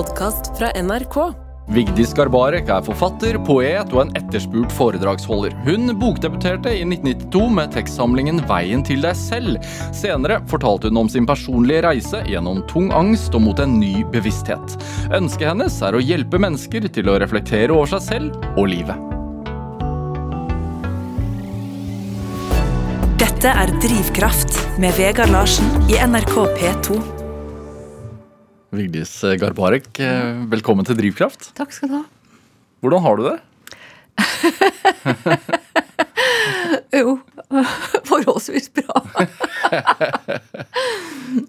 podkast fra NRK. Vigdis Garbarek er forfatter, poet og en etterspurt foredragsholder. Hun bokdebuterte i 1992 med tekstsamlingen 'Veien til deg selv'. Senere fortalte hun om sin personlige reise gjennom tung angst og mot en ny bevissthet. Ønsket hennes er å hjelpe mennesker til å reflektere over seg selv og livet. Dette er Drivkraft med Vegard Larsen i NRK P2. Vigdis Garbarek, velkommen til Drivkraft. Takk skal du ha. Hvordan har du det? Jo, forholdsvis bra.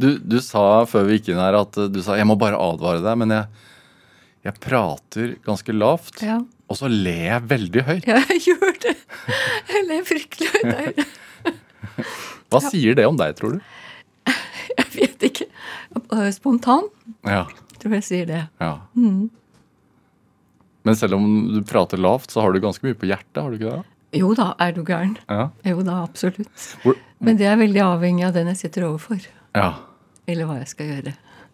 Du, du sa før vi gikk inn her at du sa jeg må bare advare deg, men jeg, jeg prater ganske lavt. Ja, Og så ler jeg veldig høyt. jeg gjør det. Jeg ler fryktelig høyt. Hva sier det om deg, tror du? Jeg vet ikke. Spontan Ja, tror jeg sier det. ja. Men selv om du prater lavt, så har du ganske mye på hjertet, har du ikke det? Jo da, er du gæren. Ja. Jo da, absolutt. Hvor, Men det er veldig avhengig av den jeg sitter overfor. ja. Eller hva jeg skal gjøre.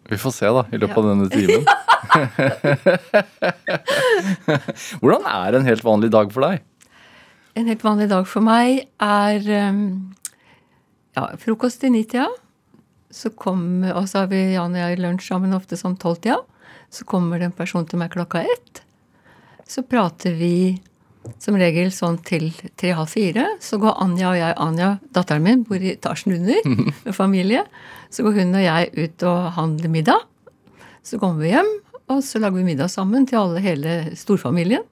Vi får se, da, i løpet av denne timen. Hvordan er en helt vanlig dag for deg? En helt vanlig dag for meg er um, ja, frokost i nitida. Så kommer, og så har vi Jan og jeg lunsj sammen ofte som tolvtida. Så kommer det en person til meg klokka ett. Så prater vi som regel sånn til tre-halv fire. Så går Anja og jeg, Anja, datteren min, bor i etasjen under med familie. Så går hun og jeg ut og handler middag. Så kommer vi hjem, og så lager vi middag sammen til alle, hele storfamilien.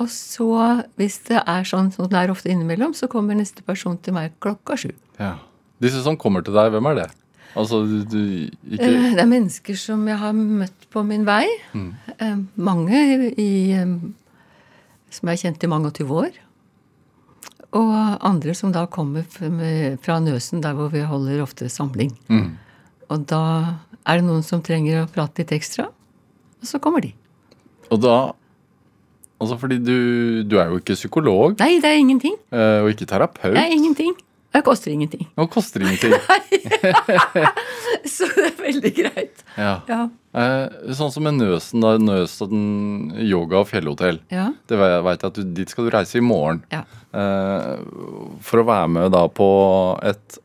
Og så, hvis det er sånn som det er ofte innimellom, så kommer neste person til meg klokka sju. Ja. Disse som kommer til deg, hvem er det? Altså, du, du ikke Eh, Det er mennesker som jeg har møtt på min vei. Mm. Mange i, eh, som jeg har kjent i mange og tyve år. Og andre som da kommer fra Nøsen, der hvor vi holder ofte samling. Mm. Og da er det noen som trenger å prate litt ekstra, og så kommer de. Og da Altså, fordi du, du er jo ikke psykolog, Nei, det er ingenting. eh, og ikke terapeut. Det er ingenting. Det koster ingenting. Og koster ingenting. Så det er veldig greit. Ja. Ja. Eh, sånn som med Nøsen, da. Nøsen yoga og fjellhotell. Ja. Det vet jeg at du, dit skal du reise i morgen. ja. Eh, for å være med da på et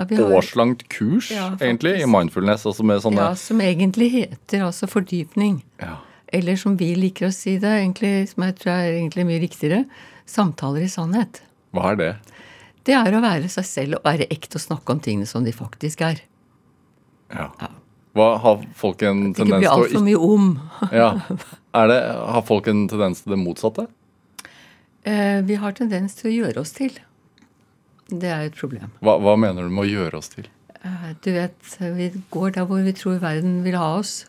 årslangt kurs, egentlig, i mindfulness. Altså med sånne Ja, som egentlig heter altså fordypning. Ja. Eller som vi liker å si det, egentlig, som jeg tror er egentlig mye riktigere, samtaler i sannhet. Hva er det? Det er å være seg selv og være ekte og snakke om tingene som de faktisk er. Ja. Hva, har folk en Det tendens til å altfor mye om. ja. er det, Har folk en tendens til det motsatte? Eh, vi har tendens til å gjøre oss til. Det er et problem. Hva, hva mener du med å gjøre oss til? Eh, Du vet, vi går der hvor vi tror verden vil ha oss,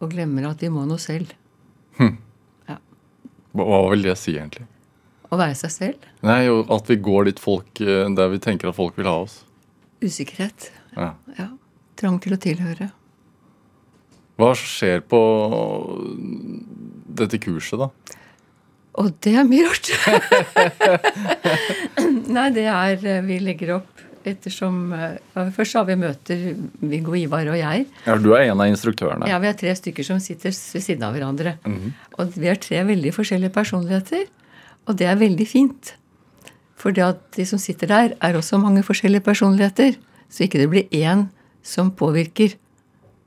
og glemmer at vi må noe selv. Hva, hva vil det si, egentlig? Å være seg selv. Nei, jo, At vi går dit folk, eh, der vi tenker at folk vil ha oss. Usikkerhet. Ja. Ja. Trang til å tilhøre. Hva skjer på dette kurset, da? Og det er mye rart. Nei, det er eh, Vi legger opp ettersom eh, Først har vi møter, Viggo Ivar og jeg. Ja, Du er en av instruktørene. Ja, Vi er tre stykker som sitter ved siden av hverandre. Og vi er tre veldig forskjellige personligheter. Og det er veldig fint. For det at de som sitter der, er også mange forskjellige personligheter. Så ikke det blir én som påvirker,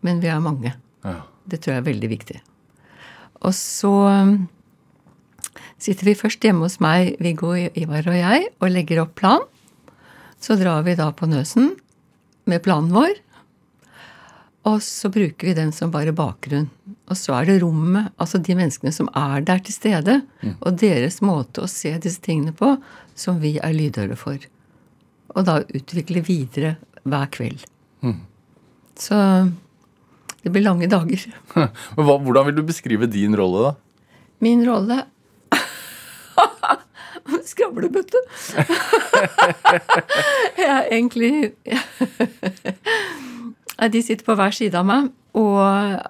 men vi er mange. Ja. Det tror jeg er veldig viktig. Og så um, sitter vi først hjemme hos meg, Viggo, Ivar og jeg, og legger opp plan. Så drar vi da på Nøsen med planen vår. Og så bruker vi den som bare bakgrunn. Og så er det rommet, altså de menneskene som er der til stede, og deres måte å se disse tingene på, som vi er lydhøre for. Og da utvikle videre hver kveld. Så det blir lange dager. Hva, Hvordan vil du beskrive din rolle, da? Min rolle Skravlebøtte. jeg er egentlig De sitter på hver side av meg og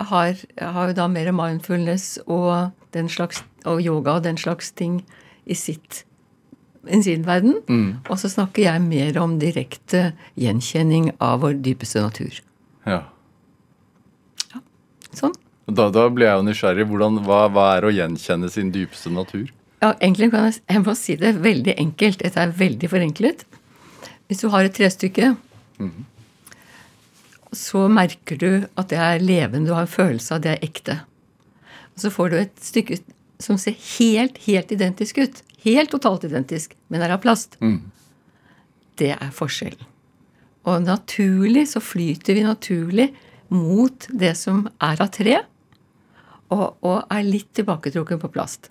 har, har jo da mer mindfulness og, den slags, og yoga og den slags ting i sitt i sin verden. Og så snakker jeg mer om direkte gjenkjenning av vår dypeste natur. Ja. ja. Sånn. Da, da blir jeg jo nysgjerrig. Hvordan, hva, hva er å gjenkjenne sin dypeste natur? Ja, egentlig kan jeg, jeg må si det veldig enkelt. Dette er veldig forenklet. Hvis du har et trestykke, så merker du at det er levende, du har en følelse av det er ekte. Og så får du et stykke som ser helt, helt identisk ut. Helt totalt identisk, men er av plast. Det er forskjellen. Og naturlig så flyter vi naturlig mot det som er av tre, og, og er litt tilbaketrukken på plast.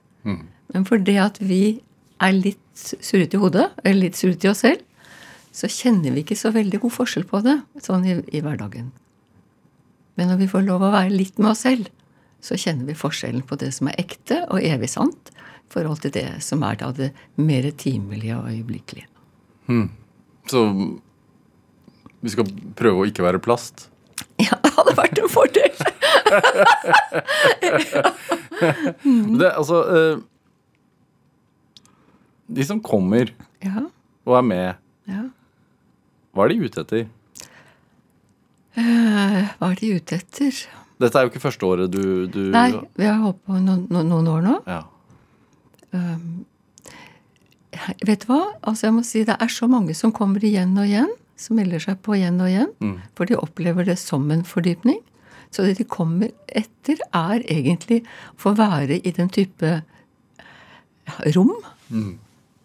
Men fordi at vi er litt surrete i hodet, eller litt surrete i oss selv, så kjenner vi ikke så veldig god forskjell på det sånn i, i hverdagen. Men når vi får lov å være litt med oss selv, så kjenner vi forskjellen på det som er ekte og evig sant, i forhold til det som er da det mer timelige og øyeblikkelige. Så vi skal prøve å ikke være plast. Ja, det hadde vært en fordel! Det, altså eh, De som kommer Ja, og er med, ja. Hva er de ute etter? Uh, Hva er de ute etter? Dette er jo ikke første året du, du Nei, vi har holdt på noen, noen, år nå. Ja. Vet du hva? Altså jeg må si Det er så mange som kommer igjen og igjen. Som melder seg på igjen og igjen. For de opplever det som en fordypning. Så det de kommer etter, er egentlig å få være i den type rom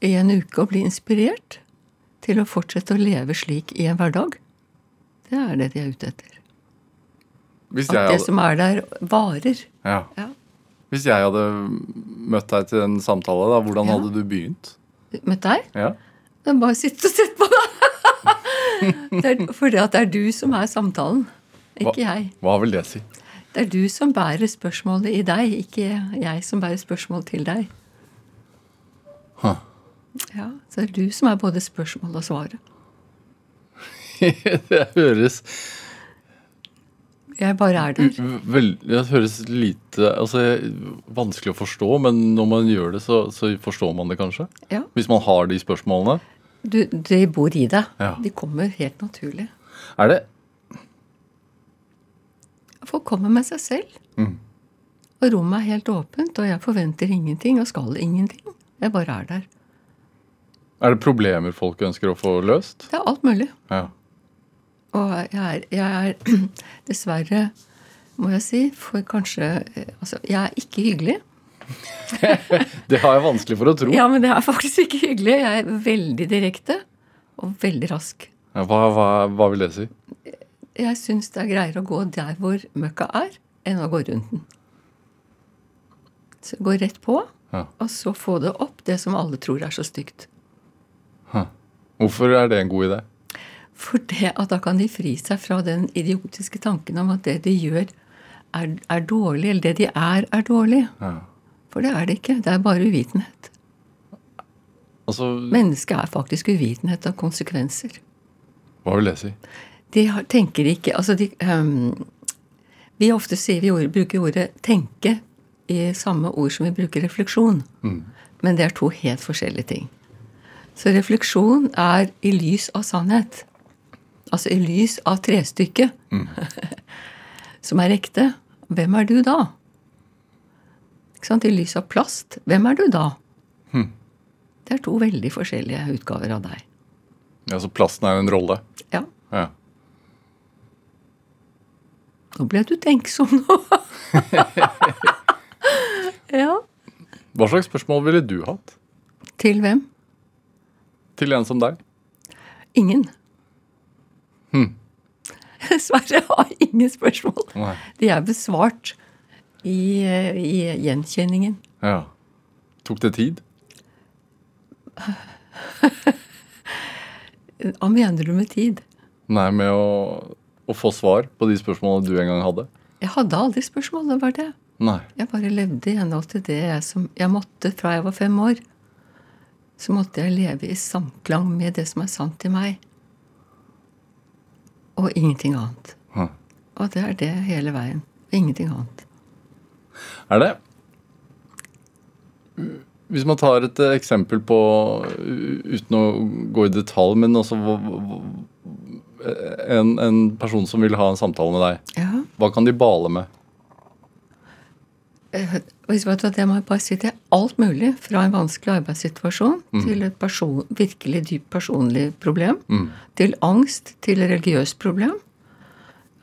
i en uke og bli inspirert til å fortsette å leve slik i en hverdag. Det er det de er ute etter. At det hadde, som er der, varer. ja. Ja. Hvis jeg hadde møtt deg til en samtale, da, hvordan Ja. hadde du begynt? Møtt deg? Ja. Det er bare sitte og sett på deg. det er fordi at det er du som er samtalen, ikke jeg. Hva vil det si? Det er du som bærer spørsmålet i deg, ikke jeg som bærer spørsmål til deg. Huh. Ja, Så det er du som er både spørsmål og svaret. det høres Jeg bare er der. vel, Det høres lite altså, vanskelig å forstå, men når man gjør det, så, så forstår man det kanskje? Ja, Hvis man har de spørsmålene? du, De bor i deg. Ja. De kommer helt naturlig. Er det Folk kommer med seg selv. Mm. Og rommet er helt åpent, og jeg forventer ingenting og skal ingenting. Jeg bare er der. Er det problemer folk ønsker å få løst? Det er alt mulig. Ja. Og jeg er, jeg er dessverre, må jeg si, for kanskje eh, Altså, jeg er ikke hyggelig. Det har jeg vanskelig for å tro. Ja, men det er faktisk ikke hyggelig. Jeg er veldig direkte og veldig rask. Ja, Hva, hva, hva vil det si? Jeg syns det er greiere å gå der hvor møkka er, enn å gå rundt den. Så gå rett på, Ja. og så få det opp, det som alle tror er så stygt. Hvorfor er det en god idé? For det at da kan de fri seg fra den idiotiske tanken om at det de gjør, er, er dårlig, eller det de er, er dårlig. Ja. For det er det ikke. Det er bare uvitenhet. Altså, Mennesket er faktisk uvitenhet av konsekvenser. hva vil det si? De har, tenker ikke Altså, de um, Vi ofte sier vi ord, bruker ordet 'tenke' i samme ord som vi bruker refleksjon. Men det er to helt forskjellige ting. Så refleksjon er i lys av sannhet. Altså i lys av trestykket. som er ekte. Hvem er du da? Ikke sant? I lys av plast. Hvem er du da? Det er to veldig forskjellige utgaver av deg. Ja, Så plasten er en rolle? Ja. Ja. Nå ble du tenksom nå. ja. Hva slags spørsmål ville du hatt Til hvem? Til en som deg? Ingen. Dessverre har ingen spørsmål. Nei. De er besvart i, i gjenkjenningen. Ja. Tok det tid? Hva mener du med tid? Nei, med å, å få svar på de spørsmålene du en gang hadde? Jeg hadde aldri spørsmål. Det var det. Nei. Jeg bare levde i henhold til det jeg, som jeg måtte fra jeg var fem år. Så måtte jeg leve i samklang med det som er sant i meg. Og ingenting annet. Hm. Og det er det hele veien. Ingenting annet. Er det Hvis man tar et eksempel på Uten å gå i detalj, men også hva- en, en person som vil ha en samtale med deg. Ja. Hva kan de bale med? Eh, det må jeg bare si til alt mulig. Fra en vanskelig arbeidssituasjon til et person, virkelig dypt personlig problem. Til angst, til religiøst problem.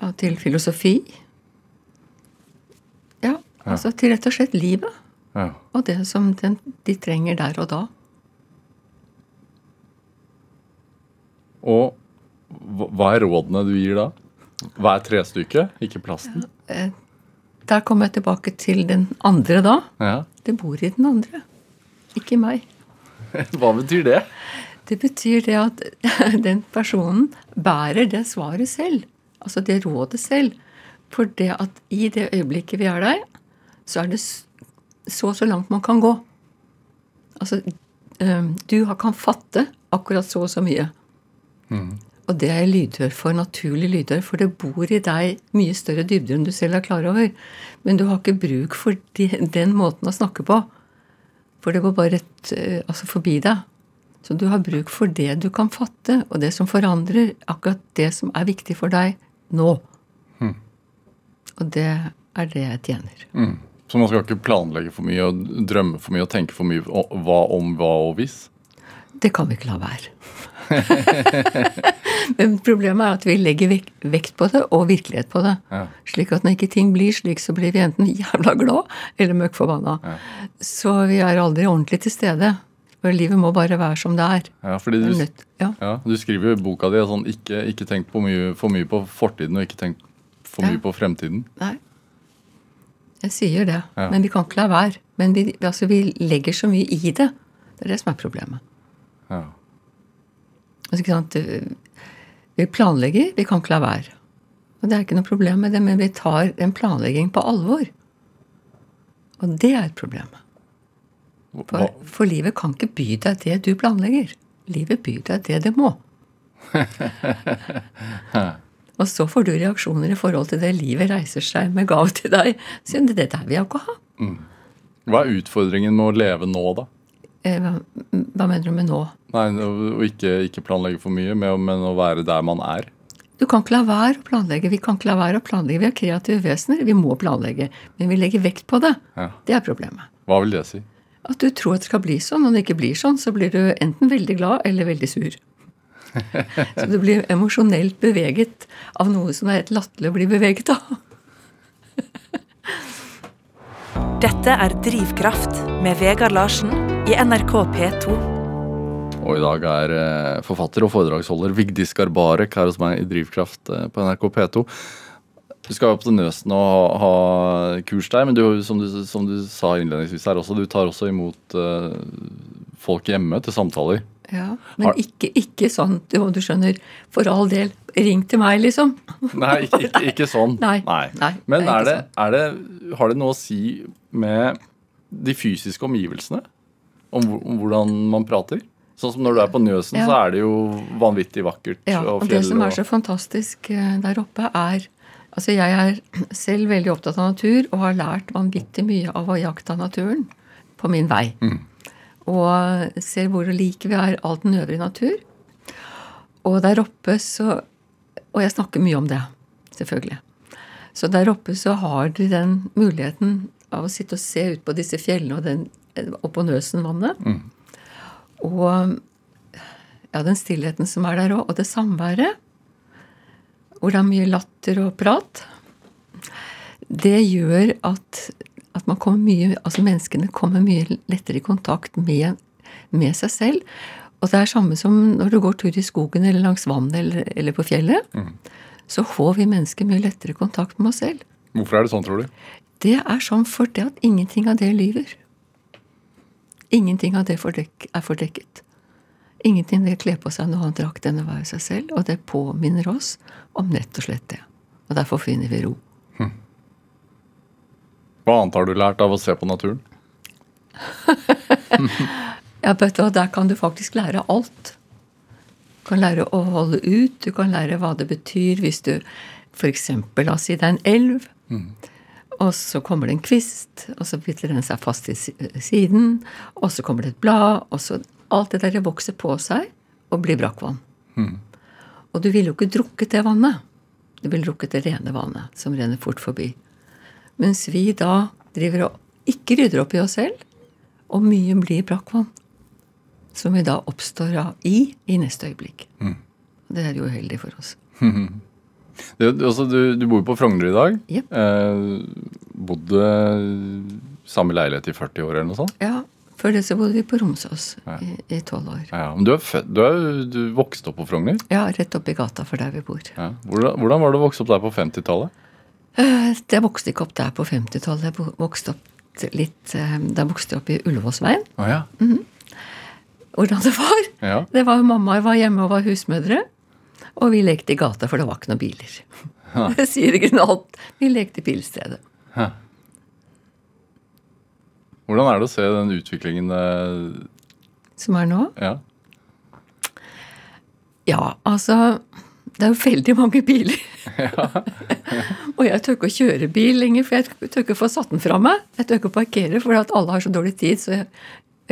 Ja, til filosofi. Ja, altså til rett og slett livet. Ja. Og det som den, de trenger der og da. Og hva er rådene du gir da? Hva er trestykket, ikke plasten? Der kommer jeg tilbake til den andre da. Ja. Det bor i den andre, ikke meg. Hva betyr det? Det betyr det at den personen bærer det svaret selv. Altså det rådet selv. For det at i det øyeblikket vi er der, så er det så og så langt man kan gå. Altså du kan fatte akkurat så og så mye. Og det er jeg lydhør for, naturlig lydhør, for det bor i deg mye større dybder enn du selv er klar over. Men du har ikke bruk for de, den måten å snakke på. For det går bare rett eh, altså forbi deg. Så du har bruk for det du kan fatte, og det som forandrer akkurat det som er viktig for deg nå. Og det er det jeg tjener. Så man skal ikke planlegge for mye og drømme for mye og tenke for mye hva om hva og hvis? Det kan vi ikke la være. Men problemet er at vi legger vekt på det og virkelighet på det. Ja. Slik at når ikke ting blir slik, så blir vi enten jævla glad eller møkk Ja. Så vi er aldri ordentlig til stede. For livet må bare være som det er. Ja, fordi Det du, Ja. ja, du skriver jo i boka di sånn ikke, ikke tenk på mye, for mye på fortiden og ikke tenk for mye på fremtiden. Nei. Jeg sier det. Men vi kan ikke la være. Men vi, altså, vi legger så mye i det. Det er det som er problemet. Ja. Altså, ikke sant? Vi planlegger, vi kan ikke la være. Og det er ikke noe problem med det, men vi tar en planlegging på alvor. Og det er et problem. For, for livet kan ikke by deg det du planlegger. Livet byr deg det det må. Og så får du reaksjoner i forhold til det livet reiser seg med gave til deg. Siden det der vil jeg ikke ha. hva er utfordringen med å leve nå, da? Eh, Hva, hva mener du med nå? Nei, Å ikke, ikke planlegge for mye, men å være der man er. Du kan ikke la være å planlegge. Vi kan ikke la være å planlegge. Vi er kreative vesener. Vi må planlegge. Men vi legger vekt på det. Ja. Det er problemet. Hva vil det si? At du tror at det skal bli sånn. og Når det ikke blir sånn, så blir du enten veldig glad eller veldig sur. Så du blir emosjonelt beveget av noe som er helt latterlig å bli beveget av. Dette er Drivkraft med Vegard Larsen i NRK P2. Og i dag er eh, forfatter og foredragsholder Vigdis Garbarek her hos meg i Drivkraft eh, på NRK P2. Du skal jo opp til Nøsen og ha, ha kurs der, men du, som, du, som du sa innledningsvis her også, du tar også imot uh, folk hjemme til samtaler. Ja, Men Har- ikke, ikke sånn, du, du skjønner, for all del, ring til meg, liksom. Nei, ikke, ikke, ikke sånn. Nei, nei, Men er er det, er det, har det noe å si med de fysiske omgivelsene? Om, om hvordan man prater? Sånn som når du er på Nøsen, Ja. så er det jo vanvittig vakkert. Ja, og og det som er så fantastisk eh, der oppe, er Altså, jeg er selv veldig opptatt av natur og har lært vanvittig mye av å jakte naturen på min vei. Og ser hvor like vi er all den øvrige natur. Og der oppe så Og jeg snakker mye om det, selvfølgelig. Så der oppe så har de den muligheten av å sitte og se ut på disse fjellene og, den, og på Nøsenvannet. Og ja, den stillheten som er der òg, og det samværet, hvor det er mye latter og prat, det gjør at, at man kommer mye, altså menneskene kommer mye lettere i kontakt med, med seg selv. Og det er samme som når du går tur i skogen eller langs vannet eller, eller på fjellet. Så får vi mennesker mye lettere kontakt med oss selv. Hvorfor er det sånn, tror du? Det er sånn fordi at ingenting av det lyver. Ingenting av det er fordekket. Ingenting det kler på seg noe annet drakt enn å være seg selv, og det påminner oss om nett og slett det. Og derfor finner vi ro. Hva annet har du lært av å se på naturen? Ja, vet du Der kan du faktisk lære alt. Du kan lære å holde ut, du kan lære hva det betyr hvis du f.eks. La oss si det er en elv, og så kommer det en kvist, og så biter den seg fast i siden, og så kommer det et blad, og så Alt det der vokser på seg og blir brakkvann. Og du ville jo ikke drukket det vannet. Du ville drukket det rene vannet, som renner fort forbi. Mens vi da driver og ikke rydder opp i oss selv, og mye blir brakkvann. Som vi da oppstår av i i neste øyeblikk. Det er jo uheldig for oss. Du, du, altså, du, du bor jo på Frogner i dag. Yep. Eh, bodde samme leilighet i 40 år eller noe sånt? Ja, Før det så bodde vi på Romsås Ja. i tolv år. Ja, men du er, født, du er du vokste opp på Frogner? Ja, rett oppi gata for der vi bor. Ja. Hvordan, hvordan var det å vokse opp der på 50-tallet? Eh, Jeg vokste ikke opp der på 50-tallet. Jeg vokste opp litt eh, Da vokste jeg opp i Ullevålsveien. Oh, ja. Hvordan det var. ja. Det var jo Mamma var hjemme og var husmødre. Og vi lekte i gata, for det var ikke noen biler. Det sier ikke noe alt. Vi lekte i bilstedet. Hvordan er det å se den utviklingen eh, Som er nå. Ja. Ja, altså Det er jo veldig mange biler. Ja. og jeg tør ikke å kjøre bil lenger, for jeg tør ikke å få satt den fra meg. Jeg tør ikke å parkere, for at alle har så dårlig tid. Så jeg,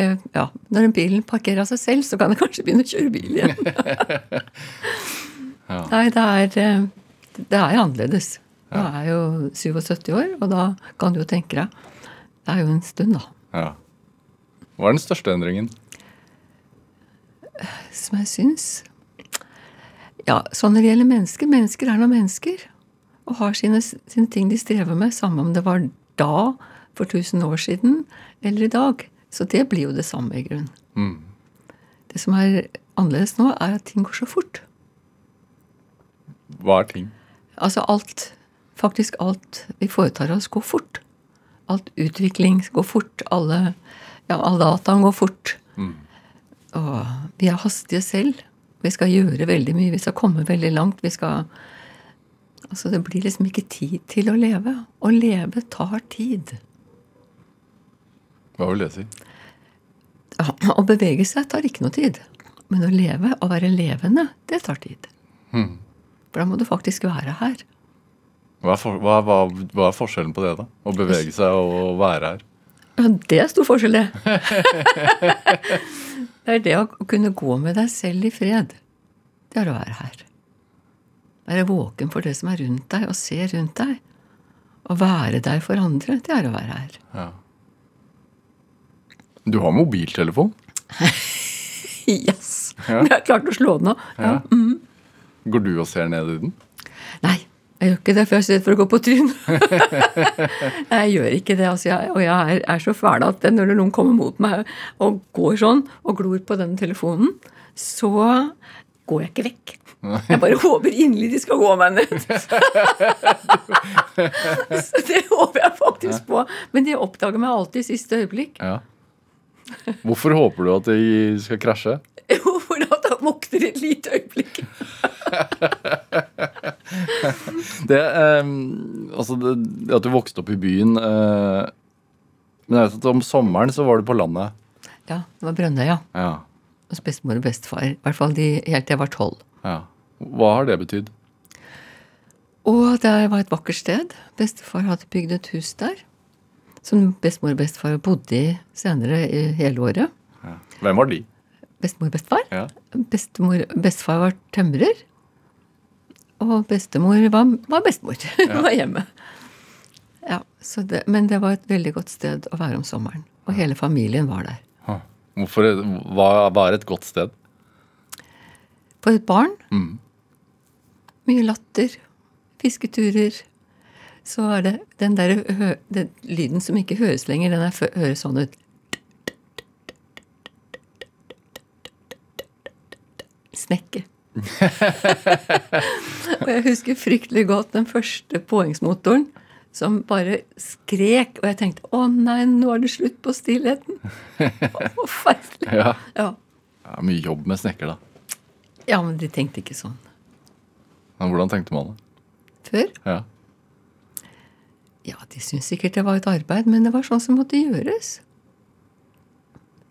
eh, ja, når en bil parkerer av seg selv, så kan jeg kanskje begynne å kjøre bil igjen. Nei, det er, eh, det er annerledes. Nå er jeg jo 77 år, og da kan du jo tenke deg Det er jo en stund, da. ja. Hva er den største endringen? som jeg syns Ja, sånn når det gjelder mennesker Mennesker er nå mennesker. Og har sine, sine ting de strever med, samme om det var da, for 1000 år siden, eller i dag. Så det blir jo det samme, i grunnen. Mm. Det som er annerledes nå, er at ting går så fort. Hva er ting? Altså alt Faktisk alt vi foretar oss, går fort. Alt utvikling går fort. Alle, ja, all dataen går fort. Og vi er hastige selv. Vi skal gjøre veldig mye. Vi skal komme veldig langt. Vi skal Altså, det blir liksom ikke tid til å leve. Å leve tar tid. Hva vil det si? Å bevege seg tar ikke noe tid. Men å leve, å være levende, det tar tid. For da må du faktisk være her. Hva er, for, hva, hva, hva er forskjellen på det, da? Å bevege seg og være her? Ja, det er stor forskjell, det. det er det å kunne gå med deg selv i fred. Det er å være her. Være våken for det som er rundt deg, og se rundt deg. Å være der for andre, det er å være her. Ja. Du har mobiltelefon? Yes! Jeg har klart å slå den av. Ja. Går du og ser ned i den? Nei, jeg gjør ikke det, for jeg er så redd for å gå på trynet. jeg gjør ikke det. Altså, jeg, og jeg er, er så fæl at når noen kommer mot meg og går sånn og glor på den telefonen, så går jeg ikke vekk. Jeg bare håper inderlig de skal gå meg ned. så det håper jeg faktisk på. Men de oppdager meg alltid i siste øyeblikk. Ja. Hvorfor håper du at de skal krasje? Jo, for da da våkner et lite øyeblikk. Det, eh, altså det, det at du vokste opp i byen eh, Men jeg vet at om sommeren så var du på landet. Ja, det var Brønnøya. Ja. Hos bestemor og bestefar. I hvert fall de, helt til jeg var tolv. ja. Hva har det betydd? Og det var et vakkert sted. Bestefar hadde bygd et hus der. Som bestemor og bestefar bodde i senere i hele året. Ja. Hvem var de? Bestemor og bestefar. Ja. Bestemor, bestefar var tømrer. Og bestemor var, var bestemor. var hjemme. Ja, så det, men det var et veldig godt sted å være om sommeren. Og hele familien var der. Hvorfor, hva er et godt sted? For et barn Mm. Mye latter, fisketurer. Så er det den der den lyden som ikke høres lenger, den er, høres sånn ut. Snekke. Og jeg husker fryktelig godt den første påhengsmotoren som bare skrek, og jeg tenkte å nei, nå er det slutt på stillheten. Forferdelig. Ja. Ja. ja. Mye jobb med snekker, da. ja, men de tenkte ikke sånn Men hvordan tenkte man det? før. Ja. Ja, de syntes sikkert det var et arbeid, men det var sånn som måtte gjøres.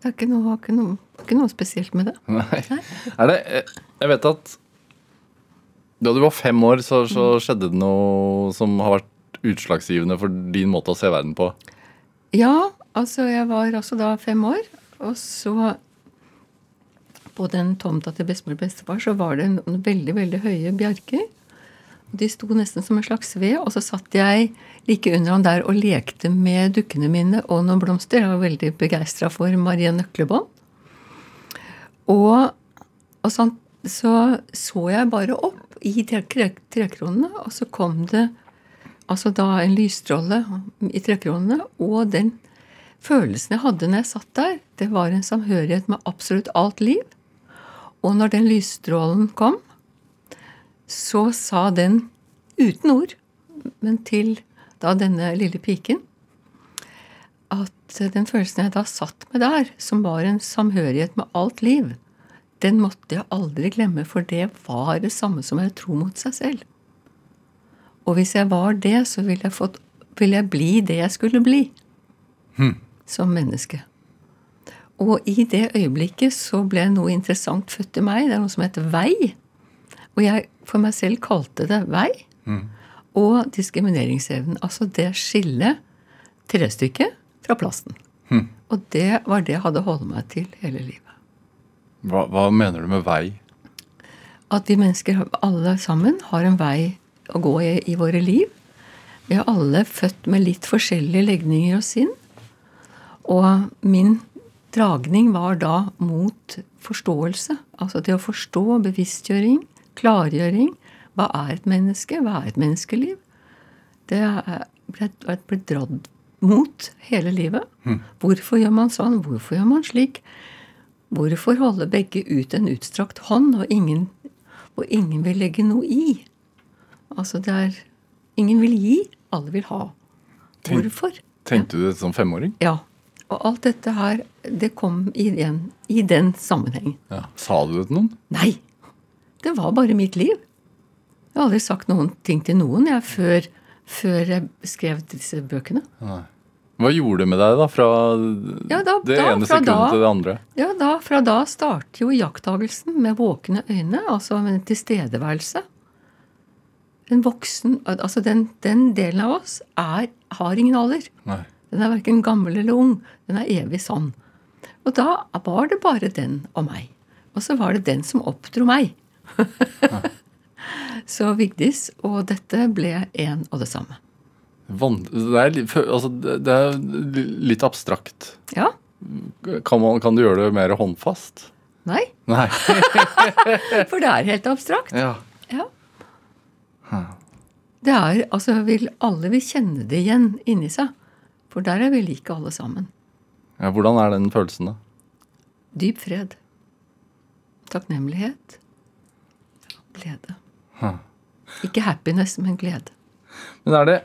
Det er ikke noe, var ikke noe, ikke noe spesielt med det. Nei. Er det eh, Jeg vet at da du var fem år, så, så skjedde det noe som har vært utslagsgivende for din måte å se verden på. Ja, altså jeg var også da fem år, og så på den tomta til bestemor og bestefar så var det noen veldig, veldig høye bjerker. De sto nesten som en slags ved, og så satt jeg like under han der og lekte med dukkene mine og noen blomster. Jeg var veldig begeistra for Marie Nøklebånd. Og, og sånn, så så jeg bare opp i trekronene, og så kom det altså da en lysstråle i trekronene, og den følelsen jeg hadde når jeg satt der, det var en samhørighet med absolutt alt liv. Og når den lysstrålen kom, så sa den uten ord, men til da denne lille piken, at den følelsen jeg da satt med der, som var en samhørighet med alt liv, den måtte jeg aldri glemme, for det var det samme som å tro mot seg selv. Og hvis jeg var det, så ville jeg, fått, ville jeg bli det jeg skulle bli som menneske. Og i det øyeblikket så ble noe interessant født i meg. Det er noe som heter vei. Og jeg for meg selv kalte det vei. Og diskrimineringsevnen. Altså det skillet, trestykket, fra plasten. Og det var det jeg hadde holdt meg til hele livet. Hva, hva mener du med vei? At vi mennesker alle sammen har en vei å gå i i våre liv. Vi er alle født med litt forskjellige legninger og sinn. Og min dragning var da mot forståelse. Altså det å forstå bevisstgjøring, klargjøring. Hva er et menneske? Hva er et menneskeliv? Det er- ble, ble dratt mot hele livet. Hvorfor gjør man sånn? Hvorfor gjør man slik? Hvorfor holde begge ut en utstrakt hånd, og ingen, og ingen vil legge noe i? Altså det er Ingen vil gi, alle vil ha. Hvorfor? Tenkte du det som femåring? Ja. Og alt dette her, det kom i den, i den sammenhengen. Ja. Sa du det til noen? Nei! Det var bare mitt liv. Jeg har aldri sagt noen ting til noen jeg, før, før jeg skrev disse bøkene. Nei. Hva gjorde det med deg, da? Fra Ja, da- det da- ene sekundet da- til det andre? Ja, da, Fra da starter jo iakttagelsen med våkne øyne, altså med en tilstedeværelse. En voksen, altså den, den delen av oss er, har ingen alder. Nei. Den er verken gammel eller ung. Den er evig sann. Og da var det bare den og meg. Og så var det den som oppdro meg. så Vigdis og dette ble én og det samme. Det, er, altså, det det er litt abstrakt. Ja? Kan, man, kan du gjøre det mer håndfast? Nei? Nei. For det er helt abstrakt. Ja. Ja. Det er, altså vil, Alle vil kjenne det igjen inni seg. For der er vi like alle sammen. ja. Hvordan er den følelsen, da? Dyp fred. Takknemlighet. Glede. Huh. Ikke happiness, men glede. Men er det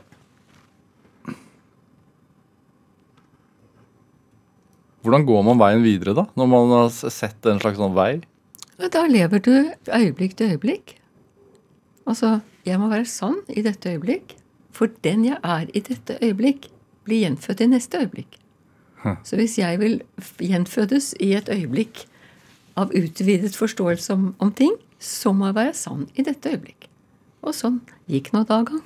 Hvordan går man veien videre, da? Når man har sett en slags sånn vei? Da lever du øyeblikk til øyeblikk. Altså, jeg må være sånn i dette øyeblikk. For den jeg er i dette øyeblikk, blir gjenfødt i neste øyeblikk. Så hvis jeg vil gjenfødes i et øyeblikk av utvidet forståelse om, om ting, så må jeg være sann i dette øyeblikk. Og sånn gikk nå dagen.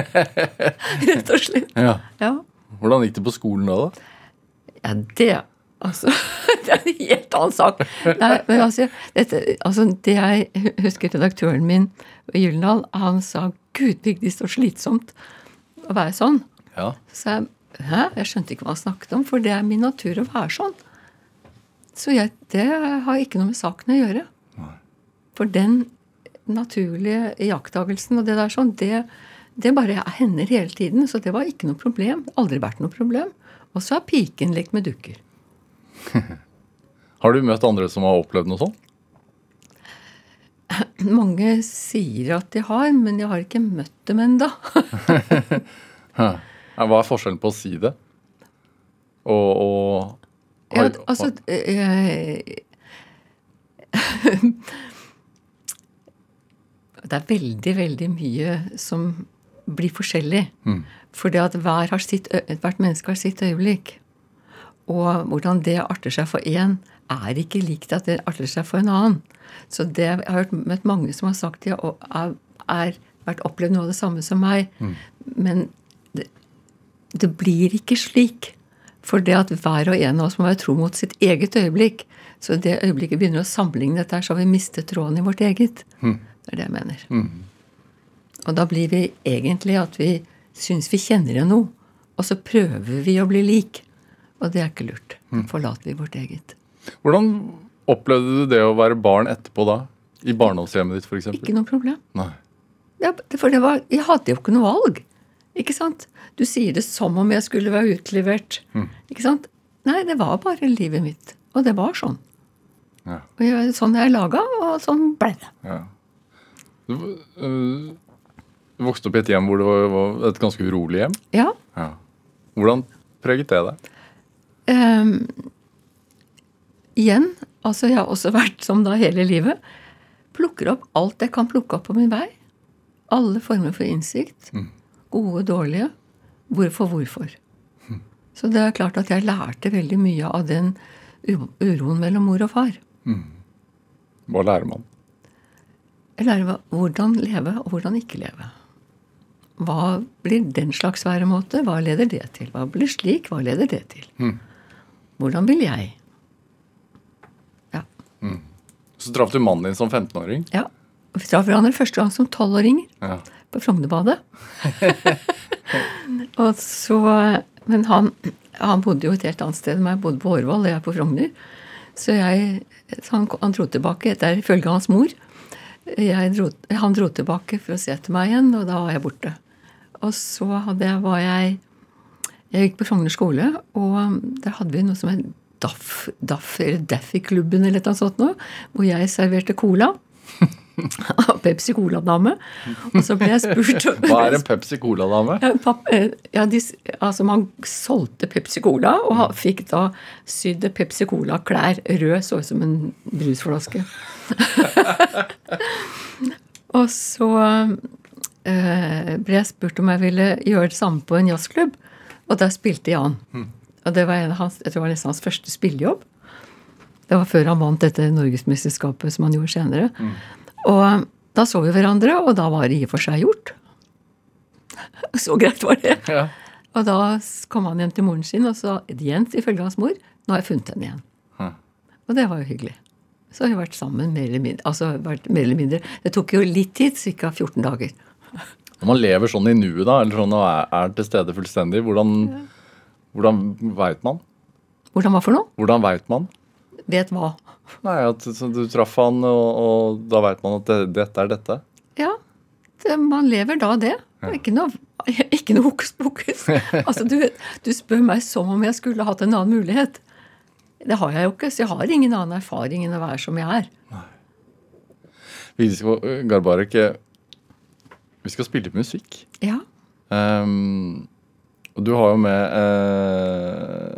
Rett og slett. Ja. Ja. Hvordan gikk det på skolen da, da? Ja, det Altså, det er en helt annen sak. Nei, men altså, dette, altså, det jeg husker redaktøren min i Gyldendal, han sa 'Gud, Vigdis, så slitsomt å være sånn'. Ja. Så jeg 'hæ?' Jeg skjønte ikke hva han snakket om, for det er min natur å være sånn. Så jeg, det har ikke noe med saken å gjøre. For den naturlige iakttagelsen og det der sånn, det, det bare hender hele tiden. Så det var ikke noe problem. Aldri vært noe problem. Og så har piken lekt med dukker. Har du møtt andre som har opplevd noe sånt? Mange sier at de har, men jeg har ikke møtt dem ennå. Hva er forskjellen på å si det og, og Ja, altså eh, Det er veldig, veldig mye som blir forskjellig. Fordi at hver har sitt, hvert menneske har sitt øyeblikk. Og hvordan det arter seg for én, er ikke likt at det arter seg for en annen. Så det, jeg har hørt, møtt mange som har sagt de har vært opplevd noe av det samme som meg. Men det, det blir ikke slik. For det at hver og en av oss må være tro mot sitt eget øyeblikk. Så det øyeblikket begynner å sammenligne dette, her, så har vi mistet tråden i vårt eget. Det er det jeg mener. Og da blir vi egentlig at vi syns vi kjenner igjen noe. Og så prøver vi å bli lik. Og det er ikke lurt. Da forlater vi vårt eget. Hvordan opplevde du det å være barn etterpå da? I barndomshjemmet ditt, f.eks.? Ikke noe problem. Nei. Ja, for det var, jeg hadde jo ikke noe valg. Ikke sant? Du sier det som om jeg skulle være utlevert. Ikke sant? Nei, det var bare livet mitt. Og det var sånn. Ja. Og jeg, sånn er jeg laga, og sånn ble det. ja. Du, øh, vokste opp i et hjem hvor det var, et ganske urolig hjem. Ja. Ja. Hvordan preget det deg? Um, igjen, altså jeg har også vært som da hele livet. Plukker opp alt jeg kan plukke opp på min vei. Alle former for innsikt. Gode, dårlige. Hvorfor, hvorfor. Så det er klart at jeg lærte veldig mye av den uroen mellom mor og far. Hva lærer man? Lærer hvordan leve og hvordan ikke leve. Hva blir den slags væremåte? Hva leder det til? Hva blir slik? Hva leder det til? Hvordan vil jeg? Ja. Så traff du mannen din som 15-åring. ja. Vi traff hverandre første gang som tolvåringer Ja. på Frognerbadet. og så, men han, han bodde jo et helt annet sted enn meg. Bodde på Årvoll, og jeg på Frogner. Så jeg, han, han dro tilbake, etter følge ifølge hans mor. Jeg dro, han dro tilbake for å se etter meg igjen, og da var jeg borte. Og så jeg, var jeg Jeg gikk på Frogner skole, og der hadde vi noe som het DAF, DAF eller Daffy-klubben eller noe sånt noe, hvor jeg serverte cola. Pepsi Cola-dame. Og så ble jeg spurt Hva er en Pepsi Cola-dame? ja, eh, ja, de, altså Man solgte Pepsi Cola, og fikk da sydd Pepsi Cola-klær. Rød, så ut som en brusflaske. og så eh, ble jeg spurt om jeg ville gjøre det samme på en jazzklubb, og der spilte Jan. Og det var hans, jeg tror det var nesten hans første spillejobb. Det var før han vant dette norgesmesterskapet som han gjorde senere. Og da så vi hverandre, og da var det i og for seg gjort. Så greit var det. Ja. Og da kom han hjem til moren sin og sa Jens, ifølge hans mor nå har jeg funnet henne igjen. Hm. Og det var jo hyggelig. Så har vi vært sammen mer eller mindre. Altså, vært mer eller mindre. Det tok jo litt tid, ca. 14 dager. Når man lever sånn i nuet, da, eller sånn og er, er til stede fullstendig, hvordan, hvordan veit man? Hvordan hva for noe? Hvordan veit man? Vet hva. Nei, at så Du traff han, og, og da veit man at det, dette er dette. Ja, det, man lever da det. Ikke noe, ikke noe hokus pokus. altså, du, du spør meg som om jeg skulle hatt en annen mulighet. Det har jeg jo ikke, så jeg har ingen annen erfaring enn å være som jeg er. Vi skal, Garbarek, eh, vi skal spille musikk. Ja. Um, og du har jo med eh,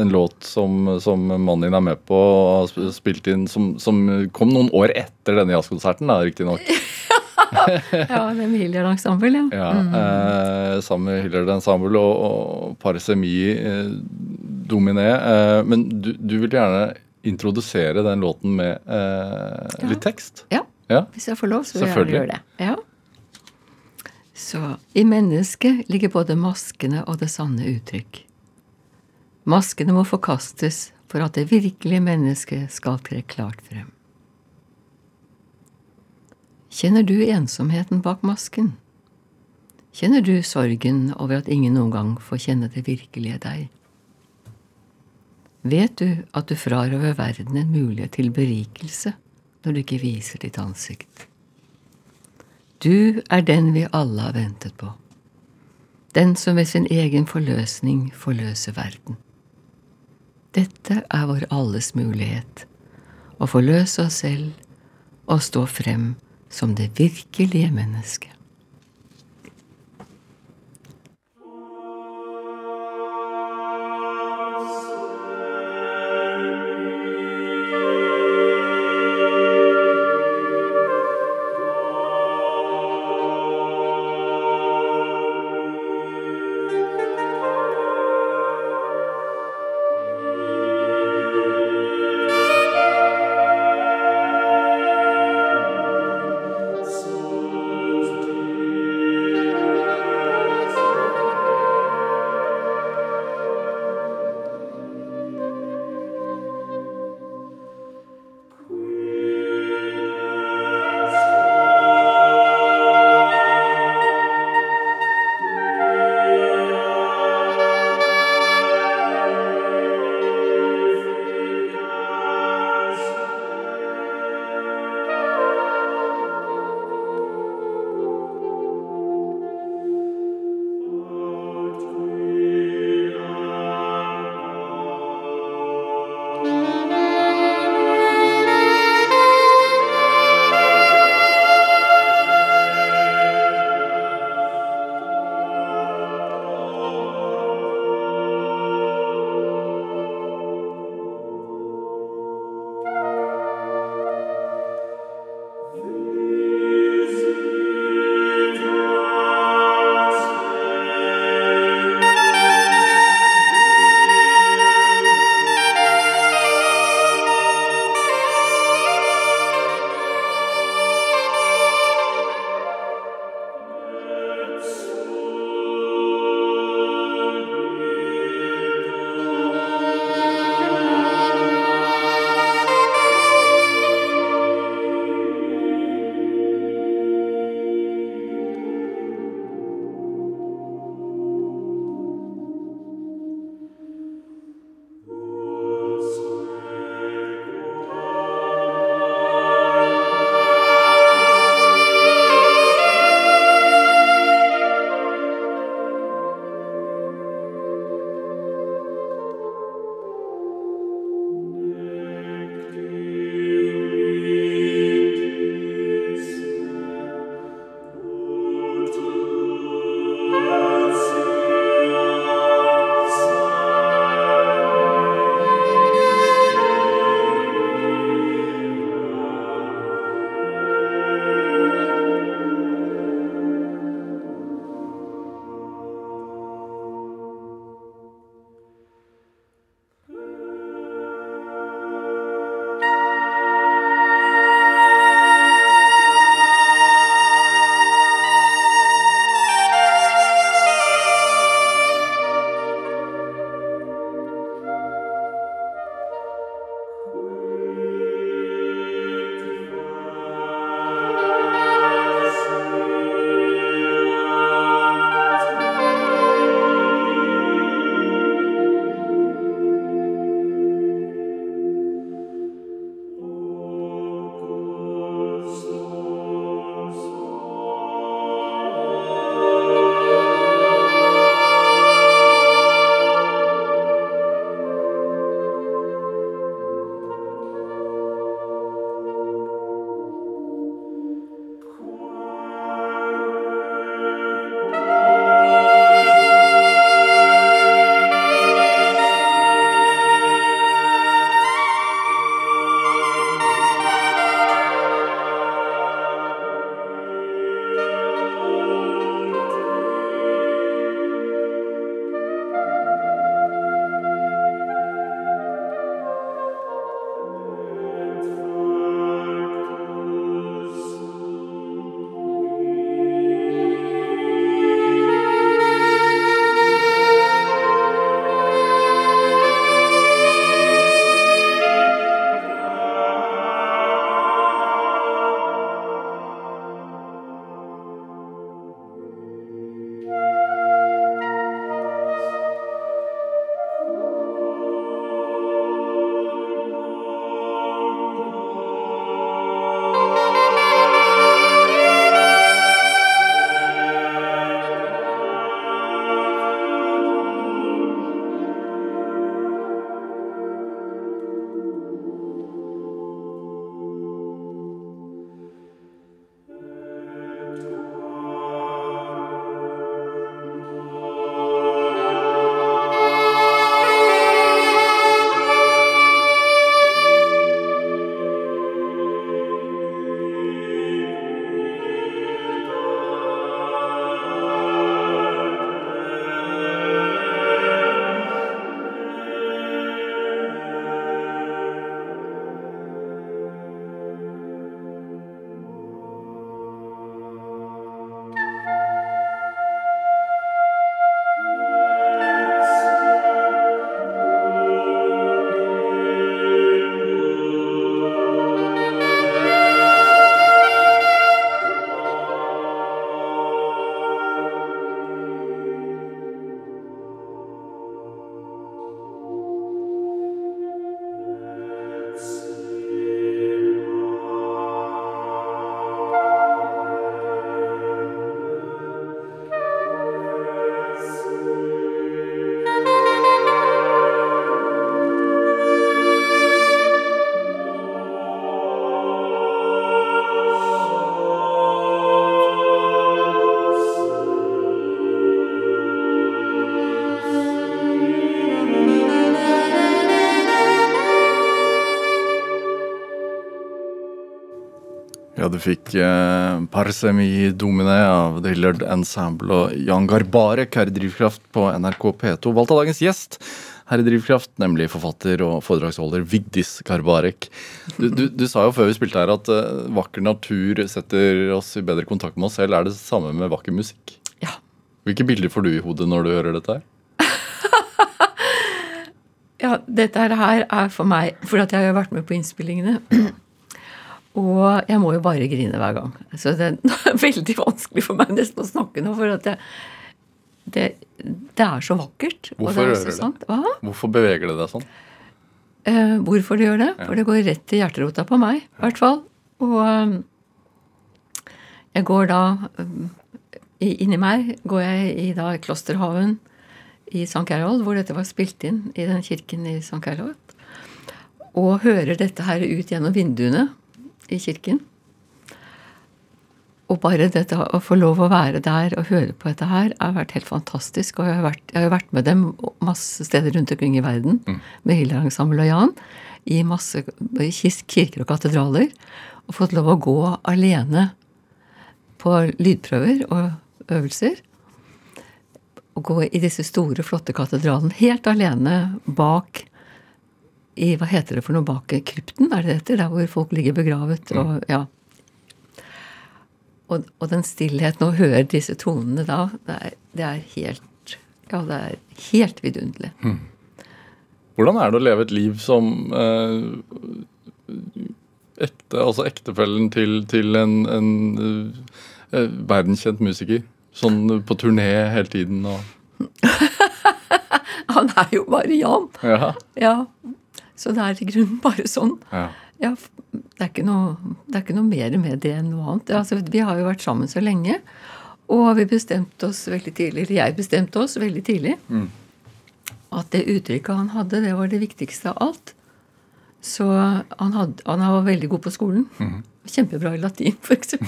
en låt som, som mannen din er med på og har spilt inn, som, som kom noen år etter denne jazzkonserten, riktignok. ja, det med Hilliard Ensemble, ja. Ja, eh, sammen med Hillard Ensemble og, og Parisemi eh, Dominé. Eh, men du, du vil gjerne introdusere den låten med eh, litt tekst? ja. Ja. Hvis jeg får lov, så vil jeg gjerne gjøre det. Ja. Så i mennesket ligger både maskene og det sanne uttrykk. Maskene må forkastes for at det virkelige mennesket skal tre klart frem. Kjenner du ensomheten bak masken? Kjenner du sorgen over at ingen noen gang får kjenne det virkelige deg? Vet du at du frarøver verden en mulighet til berikelse når du ikke viser ditt ansikt? Du er den vi alle har ventet på. Den som ved sin egen forløsning forløser verden. Dette er vår alles mulighet. Å forløse oss selv og stå frem som det virkelige mennesket. Ja, du fikk eh, Parsemi Domine av The Hillard Ensemble og Jan Garbarek her i Drivkraft på NRK P2. Valgt av dagens gjest her i Drivkraft, nemlig forfatter og foredragsholder Vigdis Garbarek. Du, du, du sa jo før vi spilte her at eh, vakker natur setter oss i bedre kontakt med oss selv. Er det samme med vakker musikk? Ja. Hvilke bilder får du i hodet når du hører dette her? Ja, dette her er for meg For at jeg har vært med på innspillingene. Og jeg må jo bare grine hver gang. Så det er veldig vanskelig for meg nesten å snakke nå, for at jeg, det, det er så vakkert. Hvorfor det så? Hvorfor beveger det deg sånn? Eh, hvorfor det gjør det? For det går rett til hjerterota på meg, i hvert fall. Og eh, jeg går da eh, Inni meg går jeg i da Klosterhaven i St. Carol, hvor dette var spilt inn i den kirken i St. Carol. Og hører dette her ut gjennom vinduene i kirken. Og bare dette å få lov å være der og høre på dette her, har vært helt fantastisk. Og jeg har vært, jeg har vært med dem masse steder rundt omkring i verden, med Hiller Ensemble og Jan, i masse i kirker og katedraler. Og fått lov å gå alene på lydprøver og øvelser. Og gå i disse store, flotte katedralene helt alene bak i Hva heter det for noe bak krypten? Er det det? Der hvor folk ligger begravet? og ja, og, og den stillheten, å høre disse tonene da, det er, det er helt Ja, det er helt vidunderlig. Hvordan er det å leve et liv som eh, ekte, altså ektefellen til, til en, en eh, verdenskjent musiker? Sånn på turné hele tiden og Han er jo bare Jan. Ja. Ja. Så det er i grunnen bare sånn. ja. Ja, det er ikke noe, det er ikke noe mer med det enn noe annet. Altså, vi har jo vært sammen så lenge. Og vi bestemte oss veldig tidlig, eller jeg bestemte oss veldig tidlig, at det uttrykket han hadde, det var det viktigste av alt. Så han, hadde, han var veldig god på skolen. Kjempebra i latin, f.eks.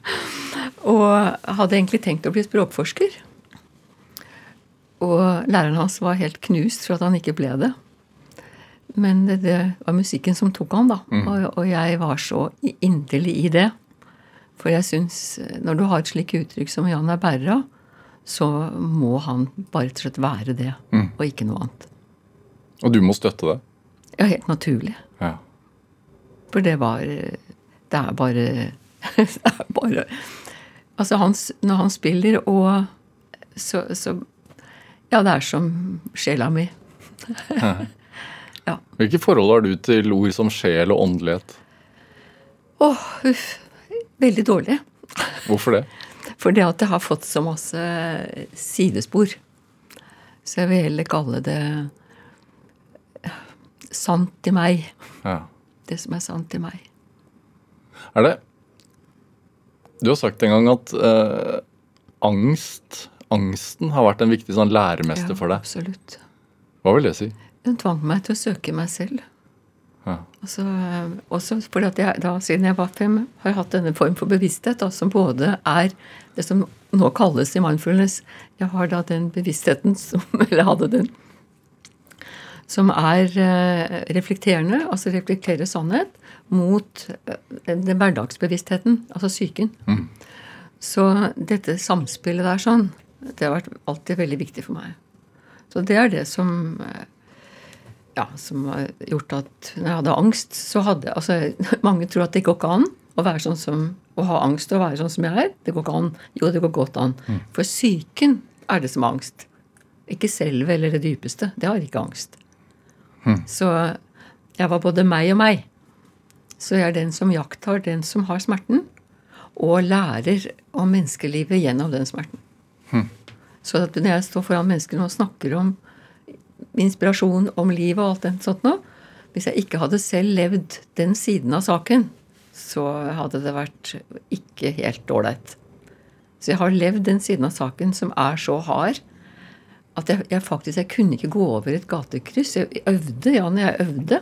og hadde egentlig tenkt å bli språkforsker. Og læreren hans var helt knust for at han ikke ble det. Men det, det var musikken som tok han, da. Og, og jeg var så inderlig i det. For jeg syns når du har et slikt uttrykk som Jan er bærer av, så må han bare rett og slett være det, og ikke noe annet. Og du må støtte det? Ja, helt naturlig. Ja. For det var Det er bare Det er bare Altså, han, når han spiller, og så, så Ja, det er som sjela mi. Hvilke forhold har du til ord som sjel og åndelighet? Åh, uff. Veldig dårlig. Hvorfor det? For det at jeg har fått så masse sidespor. Så jeg vil heller kalle det sant i meg. Ja. Det som er sant i meg. Er det Du har sagt en gang at eh, angst Angsten har vært en viktig sånn læremester for deg. Absolutt. Hva vil det si? Den tvang meg til å søke meg selv. Ja. Altså, eh, også fordi at jeg da, siden jeg var fem, har jeg hatt denne form for bevissthet, da, som både er det som nå kalles i mindfulness Jeg har da den bevisstheten som Eller hadde den. Som er eh, reflekterende, altså reflekterer sannhet, mot eh, den, den hverdagsbevisstheten, altså psyken. Så dette samspillet der sånn, det har vært alltid veldig viktig for meg. Så det er det som eh, ja, som har gjort at når jeg hadde angst, så hadde altså, Mange tror at det går ikke an å være sånn som å ha angst og være sånn som jeg er. Det går ikke an. Jo, det går godt an. For psyken er det som er angst. Ikke selve eller det dypeste. Det har ikke angst. Så jeg var både meg og meg. Så jeg er den som iakttar den som har smerten, og lærer om menneskelivet gjennom den smerten. Så at når jeg står foran mennesker og snakker om inspirasjon om livet og alt det sånt nå. Hvis jeg ikke hadde selv levd den siden av saken, så hadde det vært ikke helt ålreit. Så jeg har levd den siden av saken som er så hard at jeg, jeg faktisk jeg kunne ikke gå over et gatekryss. Jeg øvde, ja, når jeg øvde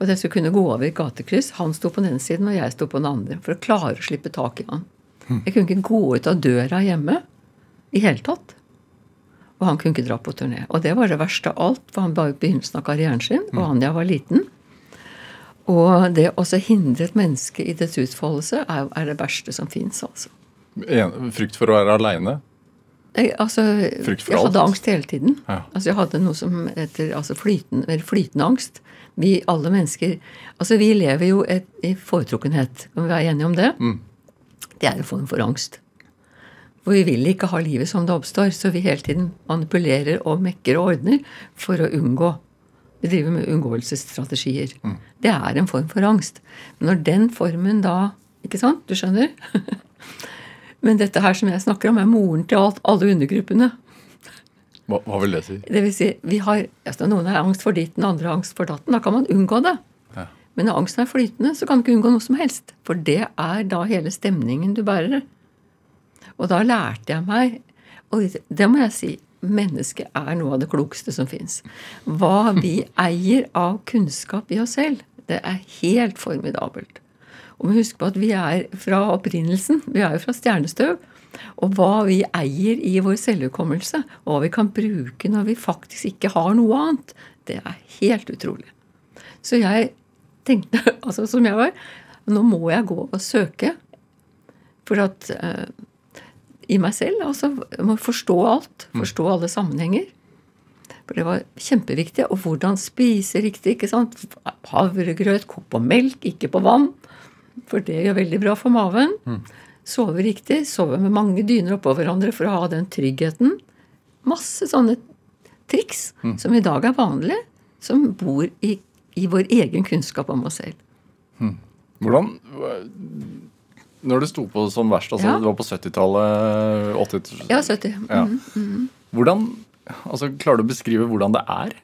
for at jeg skulle kunne gå over et gatekryss. Han sto på den ene siden, og jeg sto på den andre. For å klare å slippe tak i han. Jeg kunne ikke gå ut av døra hjemme i hele tatt. Og han kunne ikke dra på turné. Og det var det verste av alt, for han var i begynnelsen av karrieren sin, og Anja var liten. Og det å hindre et menneske i dets utfoldelse er, er det verste som fins. Altså. En, frykt for å være aleine? Jeg, altså, Frykt for jeg hadde alt? angst hele tiden. Ja. Altså, jeg hadde noe som heter altså flytende, flytende angst. Vi alle mennesker Altså, vi lever jo et, i foretrukkenhet. Kan vi være enige om det? Mm. Det er en form for angst. For vi vil ikke ha livet som det oppstår, så vi hele tiden manipulerer og mekker og ordner for å unngå. Vi driver med unngåelsesstrategier. Mm. Det er en form for angst. Men når den formen da Ikke sant? Du skjønner? Men dette her som jeg snakker om, er moren til alt, alle undergruppene. Hva, hva vil det si? Det vil si, vi har, altså Noen har angst for ditten, andre har angst for datten. Da kan man unngå det. Ja. Men når angsten er flytende, så kan du ikke unngå noe som helst. For det er da hele stemningen du bærer. Og da lærte jeg meg Og det må jeg si mennesket er noe av det klokeste som fins. Hva vi eier av kunnskap i oss selv, det er helt formidabelt. Og vi husker på at vi er fra opprinnelsen. Vi er jo fra stjernestøv. Og hva vi eier i vår selvhukommelse, og hva vi kan bruke når vi faktisk ikke har noe annet, det er helt utrolig. Så jeg tenkte, altså som jeg var, nå må jeg gå og søke. For at eh, i meg selv, altså må forstå alt. Forstå alle sammenhenger. For det var kjempeviktig. Og hvordan spise riktig. ikke sant? Havregrøt, kok på melk, ikke på vann. For det gjør veldig bra for maven. Sove riktig. Sove med mange dyner oppå hverandre for å ha den tryggheten. Masse sånne triks som i dag er vanlige, som bor i, i vår egen kunnskap om oss selv. Hvordan Når det sto på som verst, altså Ja. det var på 70-tallet 80 Ja, 70. Ja. Hvordan altså, Klarer du å beskrive hvordan det er?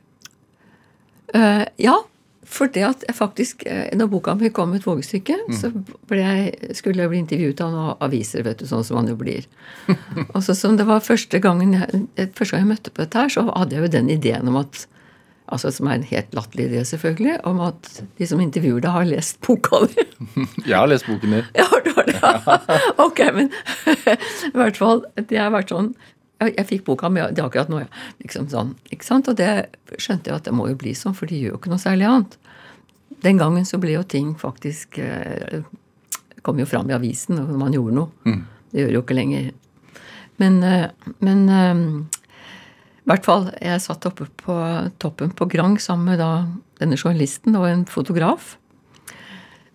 Uh, ja, for det at jeg faktisk eh, Når boka mi kom et vågestykke, så ble jeg, skulle jeg bli intervjuet av noen aviser, vet du, sånn som man jo blir. Og så som det var første gangen jeg, første gang jeg møtte på dette her, så hadde jeg jo den ideen om at Altså Som er en helt latterlig idé, selvfølgelig, om at de som intervjuer deg, har lest boka di. Jeg har lest boken din. Ja, det var det. ja. Ok, men i hvert fall Det har vært sånn Jeg, jeg fikk boka med det er akkurat nå, ja. Liksom sånn, ikke sant? Og det skjønte jeg at det må jo bli sånn, for de gjør jo ikke noe særlig annet. Den gangen så ble jo ting faktisk eh, Kom jo fram i avisen når man gjorde noe. Det gjør jo ikke lenger. Men, eh, men eh, i hvert fall, jeg satt oppe på toppen på Grang sammen med da denne journalisten og en fotograf.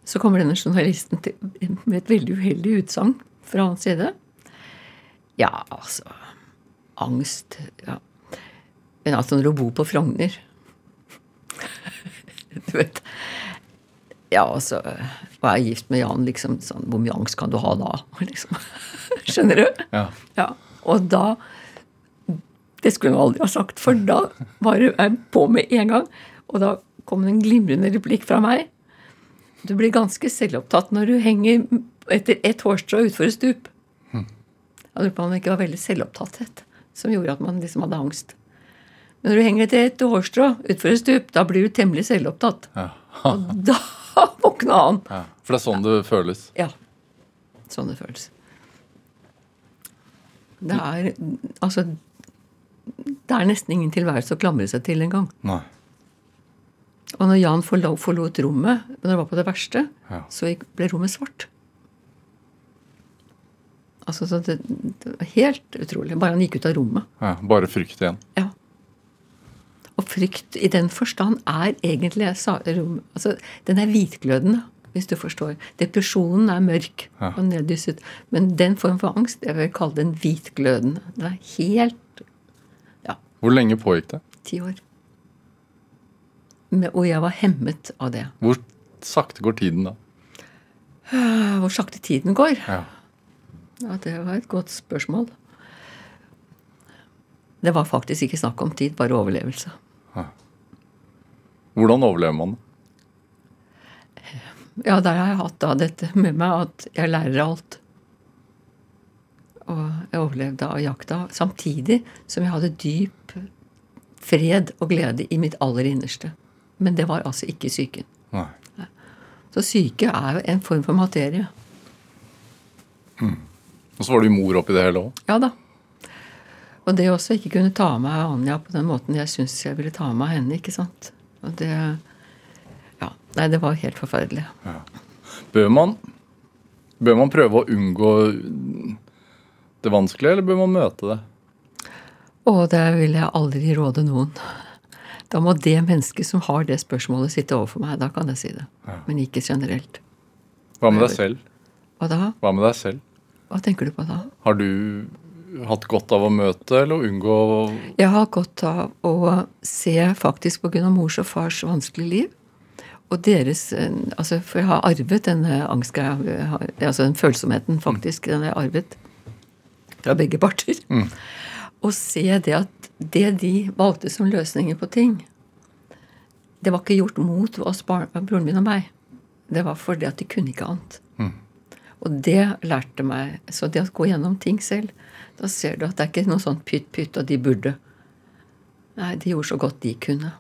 Så kommer denne journalisten til, med et veldig uheldig utsagn fra hans side. Ja, altså Angst ja. Men altså, når du bor på Frogner Du vet Ja, altså Og er gift med Jan, liksom sånn Hvor mye angst kan du ha da? Liksom. Skjønner du? Ja. Ja, og da Det skulle hun aldri ha sagt, for da var hun på med en gang. Og da kom det en glimrende replikk fra meg. Du blir ganske selvopptatt når du henger etter ett hårstrå utfor et stup. Jeg lurer på om det ikke var veldig selvopptatthet som gjorde at man liksom hadde angst. Men når du henger etter ett hårstrå utfor et stup, da blir du temmelig selvopptatt. Ja. Og da våkna han. ja. For det er sånn det føles. Ja. Sånn det føles. Det er Altså Det er nesten ingen tilværelse å klamre seg til engang. Og når Jan forlot rommet, når det var på det verste, Ja. så ble rommet svart. Altså, så det, det var helt utrolig. Bare han gikk ut av rommet. Ja, bare frykt igjen. Ja. Og frykt i den forstand er egentlig sa, rom, altså, Den er hvitglødende, hvis du forstår. Depresjonen er mørk Ja. og neddysset. Men den form for angst jeg vil kalle den hvitglødende. Den er helt Hvor lenge pågikk det? ti år. Og jeg var hemmet av det. Hvor sakte går tiden da? Hvor sakte tiden går? Ja. Ja, Det var et godt spørsmål. Det var faktisk ikke snakk om tid, bare overlevelse. Hvordan overlever man? Ja, der har jeg hatt da dette med meg at jeg lærer alt. Og jeg overlevde av jakta samtidig som jeg hadde dyp fred og glede i mitt aller innerste. Men det var altså ikke psyken. Nei. Så syke er jo en form for materie. Og så var du mor oppi det hele òg. Ja da. Og det også ikke kunne ta med Anja på den måten jeg syns jeg ville ta med henne. ikke sant? Og det Ja. Nei, det var helt forferdelig. Bør man, bør man prøve å unngå det vanskelig, eller bør man møte det? Å, det vil jeg aldri råde noen. Da må det mennesket som har det spørsmålet, sitte overfor meg. Da kan jeg si det. Men ikke generelt. Hva med deg selv? Hva da? Hva med deg selv? Hva tenker du på da? Har du hatt godt av å møte eller unngå Jeg har godt av å se faktisk pga. mors og fars vanskelige liv. Og deres eh, altså For jeg har arvet denne angstgreia. har- Altså den følsomheten, faktisk. Den har jeg arvet fra begge parter. Og se det at det de valgte som løsninger på ting, det var ikke gjort mot oss, broren min og meg. Det var fordi at de kunne ikke annet. Og det lærte meg Så det å gå gjennom ting selv, da ser du at det er ikke noe sånn pytt, pytt, og de burde. Nei, de gjorde så godt de kunne.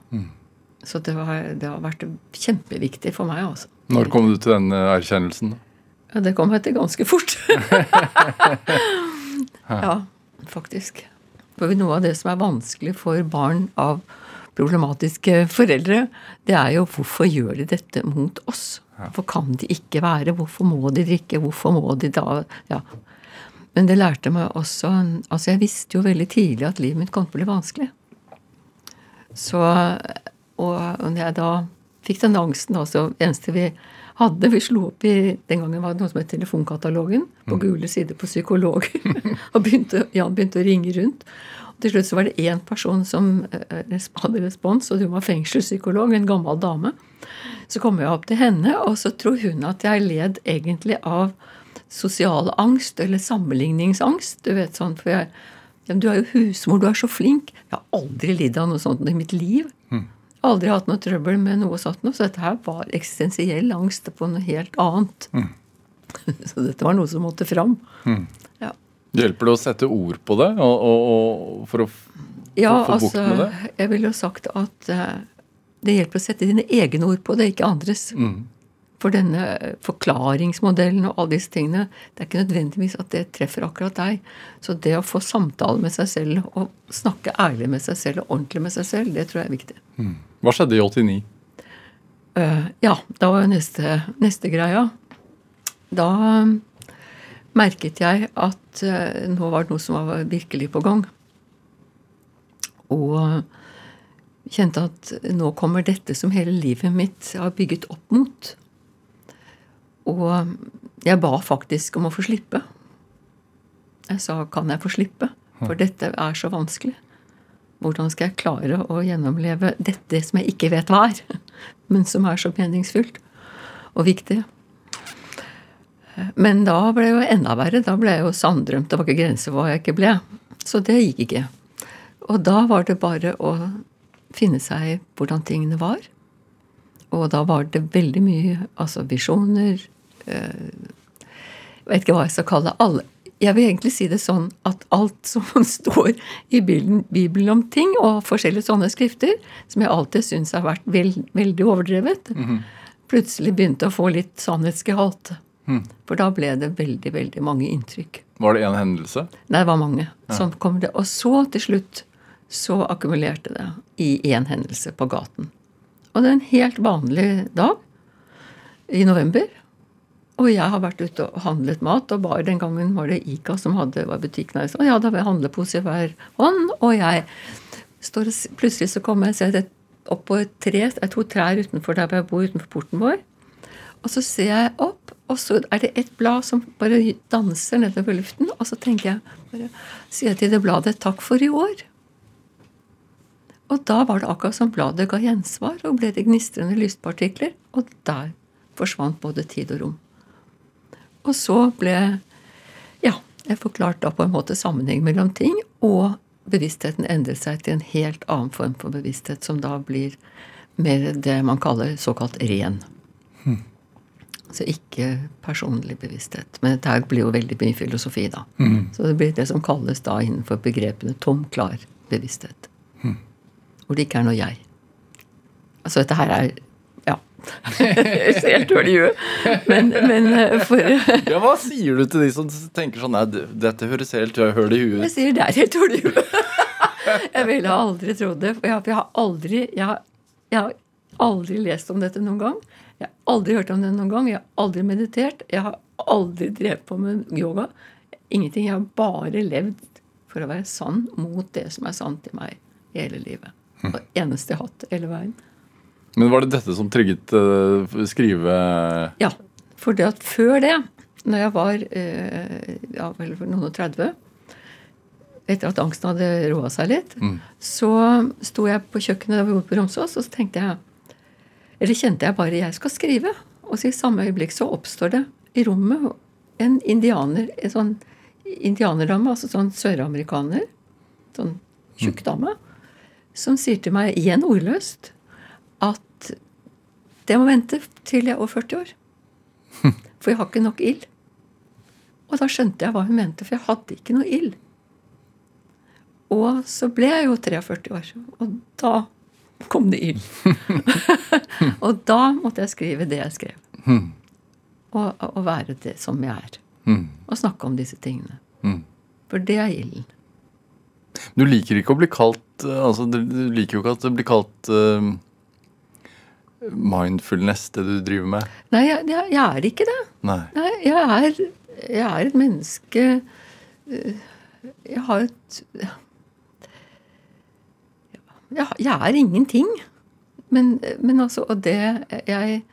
Så det, var, det har vært kjempeviktig for meg, Også. Når kom du til den eh, erkjennelsen? Ja, det kom etter ganske fort. ja, faktisk. For noe av det som er vanskelig for barn av problematiske foreldre, det er jo hvorfor gjør de dette mot oss? Hvorfor kan de ikke være? Hvorfor må de drikke? Hvorfor må de da Ja. Men det lærte meg også Altså, jeg visste jo veldig tidlig at livet mitt kom til å bli vanskelig. Så Og når jeg da fikk den angsten, altså eneste vi hadde Vi slo opp i Den gangen var det noe som het Telefonkatalogen. På gule sider på psykologer. og begynte, Jan begynte å ringe rundt. Og til slutt så var det én person som eh, hadde respons, og hun var fengselspsykolog, en gammel dame. Så kom jeg opp til henne, og så tror hun at jeg led egentlig av sosial angst eller sammenligningsangst. Du vet sånn, for jeg, Du er jo husmor, du er så flink. Jeg har aldri lidd av noe sånt i mitt liv. Aldri hatt noe trøbbel med noe sånt noe. Så dette her var eksistensiell angst på noe helt annet. så dette var noe som måtte fram. Ja. Hjelper det å sette ord på det og, og, og for å Ja, få bukt altså, med det? jeg ville jo sagt at uh, det hjelper å sette dine egne ord på det, ikke andres. Mm. For denne forklaringsmodellen og alle disse tingene, det er ikke nødvendigvis at det treffer akkurat deg. Så det å få samtale med seg selv og snakke ærlig med seg selv og ordentlig med seg selv, det tror jeg er viktig. Hva skjedde i 89? Uh, ja, da var jo neste, neste greia. Da um, merket jeg at uh, nå var det noe som var virkelig på gang. Og kjente at nå kommer dette som hele livet mitt har bygget opp mot. Og jeg ba faktisk om å få slippe. Jeg sa 'kan jeg få slippe'? For dette er så vanskelig. Hvordan skal jeg klare å gjennomleve dette som jeg ikke vet hva er, men som er så meningsfullt og viktig? Men da ble det jo enda verre. Da ble jeg jo sanndrømt. Det var ikke grenser for hva jeg ikke ble. Så det gikk ikke. Og da var det bare å finne seg hvordan tingene var. Og da var det veldig mye altså visjoner eh, Jeg vet ikke hva jeg skal kalle alle. Jeg vil egentlig si det sånn at alt som står i Bibelen, om ting, og forskjellige sånne skrifter, som jeg alltid syns har vært veld, veldig overdrevet, plutselig begynte å få litt sannhetsgehalt. For da ble det veldig, veldig mange inntrykk. Var det én hendelse? Nei, det var mange Sånn kom det. Og så til slutt så akkumulerte det i én hendelse på gaten. Og det er en helt vanlig dag i november. Og jeg har vært ute og handlet mat, og bare den gangen var det Ica som hadde, var butikken her. Og jeg handlepose i hver hånd, og jeg står og Plutselig så kommer jeg og ser det opp på et tre, jeg to trær utenfor der jeg bor, utenfor porten vår. Og så ser jeg opp, og så er det et blad som bare danser nedover luften. Og så tenker jeg bare, sier jeg til det bladet 'takk for i år'. Og da var det akkurat som bladet ga gjensvar, og ble det gnistrende lyspartikler. Og der forsvant både tid og rom. Og så ble Ja, jeg forklart da på en måte sammenheng mellom ting, og bevisstheten endret seg til en helt annen form for bevissthet, som da blir mer det man kaller såkalt ren. Så ikke personlig bevissthet. Men dette blir jo veldig mye filosofi, da. Så det blir det som kalles da innenfor begrepene tom, klar bevissthet. Hvor det ikke er noe jeg. Altså dette her er. Jeg ser helt høl i huet. Men, men eh, for Ja, Hva sier du til de som tenker sånn Nei, dette høres helt høl i huet Jeg sier det er helt høl i huet. Jeg ville aldri trodd det. For jeg, har aldri jeg, har- jeg, har- aldri lest om dette noen gang. Jeg har aldri hørt om det noen gang. Jeg har aldri meditert. Jeg har aldri drevet på med yoga. Ingenting. Jeg har bare levd for å være sann mot det som er sant i meg hele livet. Det eneste jeg har hatt hele veien. Men var det dette som trigget uh, skrive... Ja. For det at før det, når jeg var uh, ja, vel for noen og 30 etter at angsten hadde roa seg litt, så sto jeg på kjøkkenet da vi bodde på Romsås, og så tenkte jeg Eller kjente jeg bare jeg skal skrive. Og så i samme øyeblikk så oppstår det i rommet en indianer, en sånn indianerdame, altså sånn søramerikaner, sånn tjukk dame, som sier til meg igjen ordløst det må vente til jeg er over 40 år. For jeg har ikke nok ild. Og da skjønte jeg hva hun mente, for jeg hadde ikke noe ild. Og så ble jeg jo 43 år, og da kom det ild. og da måtte jeg skrive det jeg skrev. Og, og være det som jeg er. Og snakke om disse tingene. For det er ilden. Du liker ikke å bli kalt uh, altså, du liker jo ikke at det blir kalt uh, mindfulness, det du driver med. Nei, jeg, jeg, er ikke det. Nei. Nei, jeg er, jeg er et menneske øh, Jeg har et jeg, jeg er ingenting. Men, men altså Og det Jeg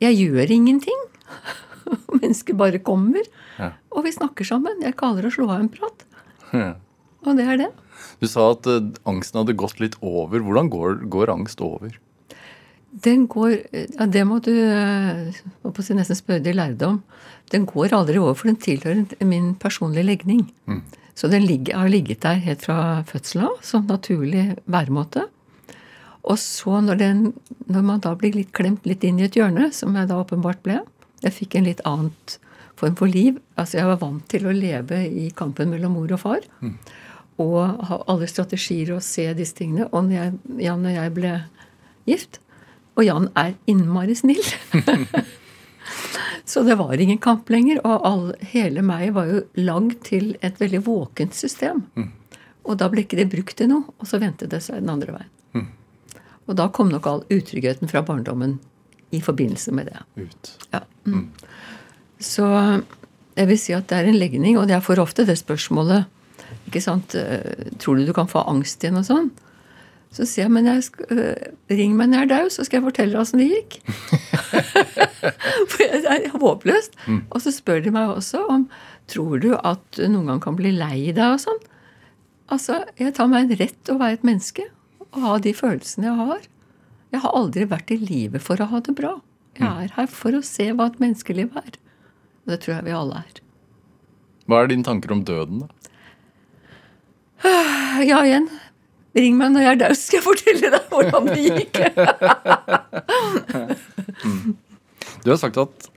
Jeg gjør ingenting. Mennesket bare kommer. Ja. Og vi snakker sammen. Jeg kaller det å slå av en prat. Ja. Og det er det. Du sa at uh, angsten hadde gått litt over. Hvordan går, går angst over? Den går ja, Det må du eh, si, nesten spørre de lærde om. Den går aldri over, for den tilhører min personlige legning. Så den ligger, har ligget der helt fra fødselen av som naturlig væremåte. Og så når, den, når man da blir litt klemt litt inn i et hjørne, som jeg da åpenbart ble Jeg fikk en litt annen form for liv. Altså Jeg var vant til å leve i kampen mellom mor og far. Og ha alle strategier og se disse tingene. Og når jeg, ja, når jeg ble gift Og Jan er innmari snill. Så det var ingen kamp lenger. Og all, hele meg var jo lagd til et veldig våkent system. Og da ble ikke det brukt til noe, og så vendte det seg den andre veien. Og da kom nok all utryggheten fra barndommen i forbindelse med det. Ut. Ja. Mm. Så jeg vil si at det er en legning, og jeg får ofte det spørsmålet ikke sant, eh, Tror du du kan få angst igjen og sånn? Så sier jeg men jeg sk øh, ring meg når jeg er daud, så skal jeg fortelle åssen det gikk. For jeg er håpløst. Og så spør de meg også om tror du at du noen gang kan bli lei deg og sånn. Altså, jeg tar meg en rett å være et menneske og ha de følelsene jeg har. Jeg har aldri vært i livet for å ha det bra. Jeg er her for å se hva et menneskeliv er. Og det tror jeg vi alle er. Hva er dine tanker om døden, da? Ja, igjen. Ring meg når jeg er død, skal jeg fortelle deg hvordan det gikk. Du har sagt at,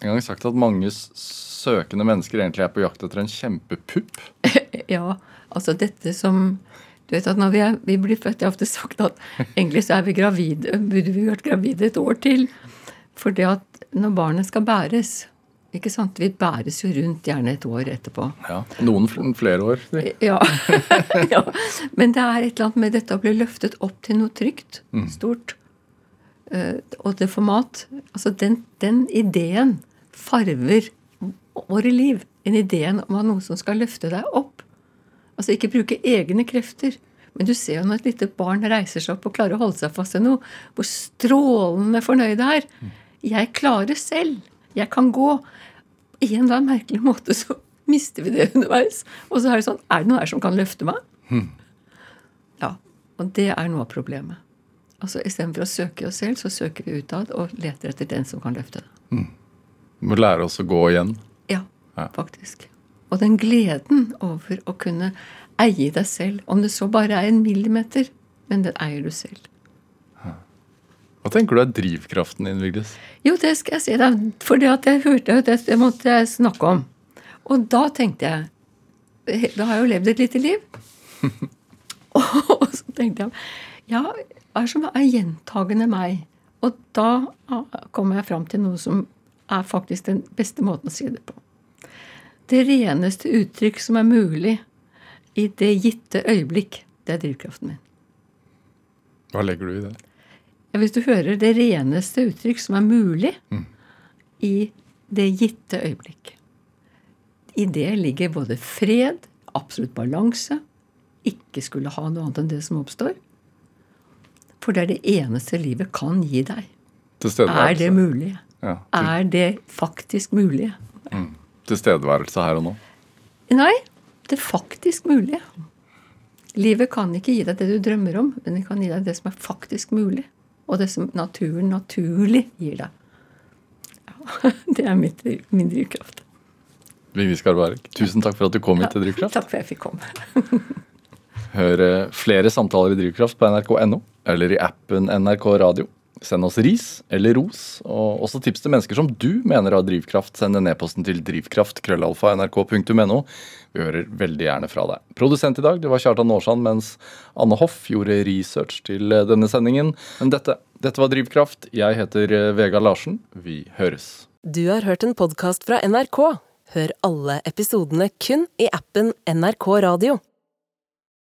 en gang sagt at mange søkende mennesker egentlig er på jakt etter en kjempepupp. Ja, altså dette som Du vet at når vi, er, vi blir født Jeg har ofte sagt at egentlig så er vi gravide, burde vi vært gravide et år til. For det at når barnet skal bæres ikke sant, Vi bæres jo rundt gjerne et år etterpå. Ja, Noen flere år. Ja. ja. Men det er et eller annet med dette å bli løftet opp til noe trygt, stort. Mm. og det format. Altså den, den ideen farver våre liv. En ideen om at noe som skal løfte deg opp. Altså ikke bruke egne krefter. Men du ser jo når et lite barn reiser seg opp og klarer å holde seg fast i noe, hvor strålende fornøyd det er. Jeg klarer selv. Jeg kan gå. I en eller annen merkelig måte så mister vi det underveis. Og så er det sånn Er det noe her som kan løfte meg? Ja. Og det er noe av problemet. Altså Istedenfor å søke oss selv, så søker vi utad og leter etter den som kan løfte det. Vi må lære oss å gå igjen. Ja, Ja. faktisk. Og den gleden over å kunne eie deg selv, om det så bare er en millimeter, men den eier du selv. Hva tenker du er drivkraften din, Vigdis? Jo, det skal jeg si deg, for det at jeg hørte at det, måtte jeg snakke om. Og da tenkte jeg Da har jeg jo levd et lite liv. og så tenkte jeg Ja, hva er det som er gjentagende meg? Og da ah, kommer jeg fram til noe som er faktisk den beste måten å si det på. Det reneste uttrykk som er mulig i det gitte øyeblikk, det er drivkraften min. Hva legger du i det? Ja, hvis du hører det reneste uttrykk som er mulig i det gitte øyeblikk. I det ligger både fred, absolutt balanse, ikke skulle ha noe annet enn det som oppstår. For det er det eneste livet kan gi deg. Er det mulig? Ja, til, Er det faktisk mulig? tilstedeværelse her og nå. Nei, det faktisk mulig. Livet kan ikke gi deg det du drømmer om, men det kan gi deg det som er faktisk mulig. Og det som naturen naturlig gir deg. Ja, det er mitt, min drivkraft. Vivi Skarberg, tusen takk for at du kom hit til Drivkraft. Takk for at jeg fikk komme. Hør eh, flere samtaler i Drivkraft på nrk.no eller i appen NRK Radio. Send oss ris eller ros, og også tips til mennesker som du mener har drivkraft. Send en e-posten til drivkraft.krøllalfa.nrk.no. Vi hører veldig gjerne fra deg. Produsent i dag det var Kjartan Aarsand, mens Anne Hoff gjorde research til eh, denne sendingen. Men dette, dette var Drivkraft. Jeg heter Vega Vegard Larsen. Vi høres. Du har hørt en podkast fra NRK. Hør alle episodene kun i appen NRK Radio.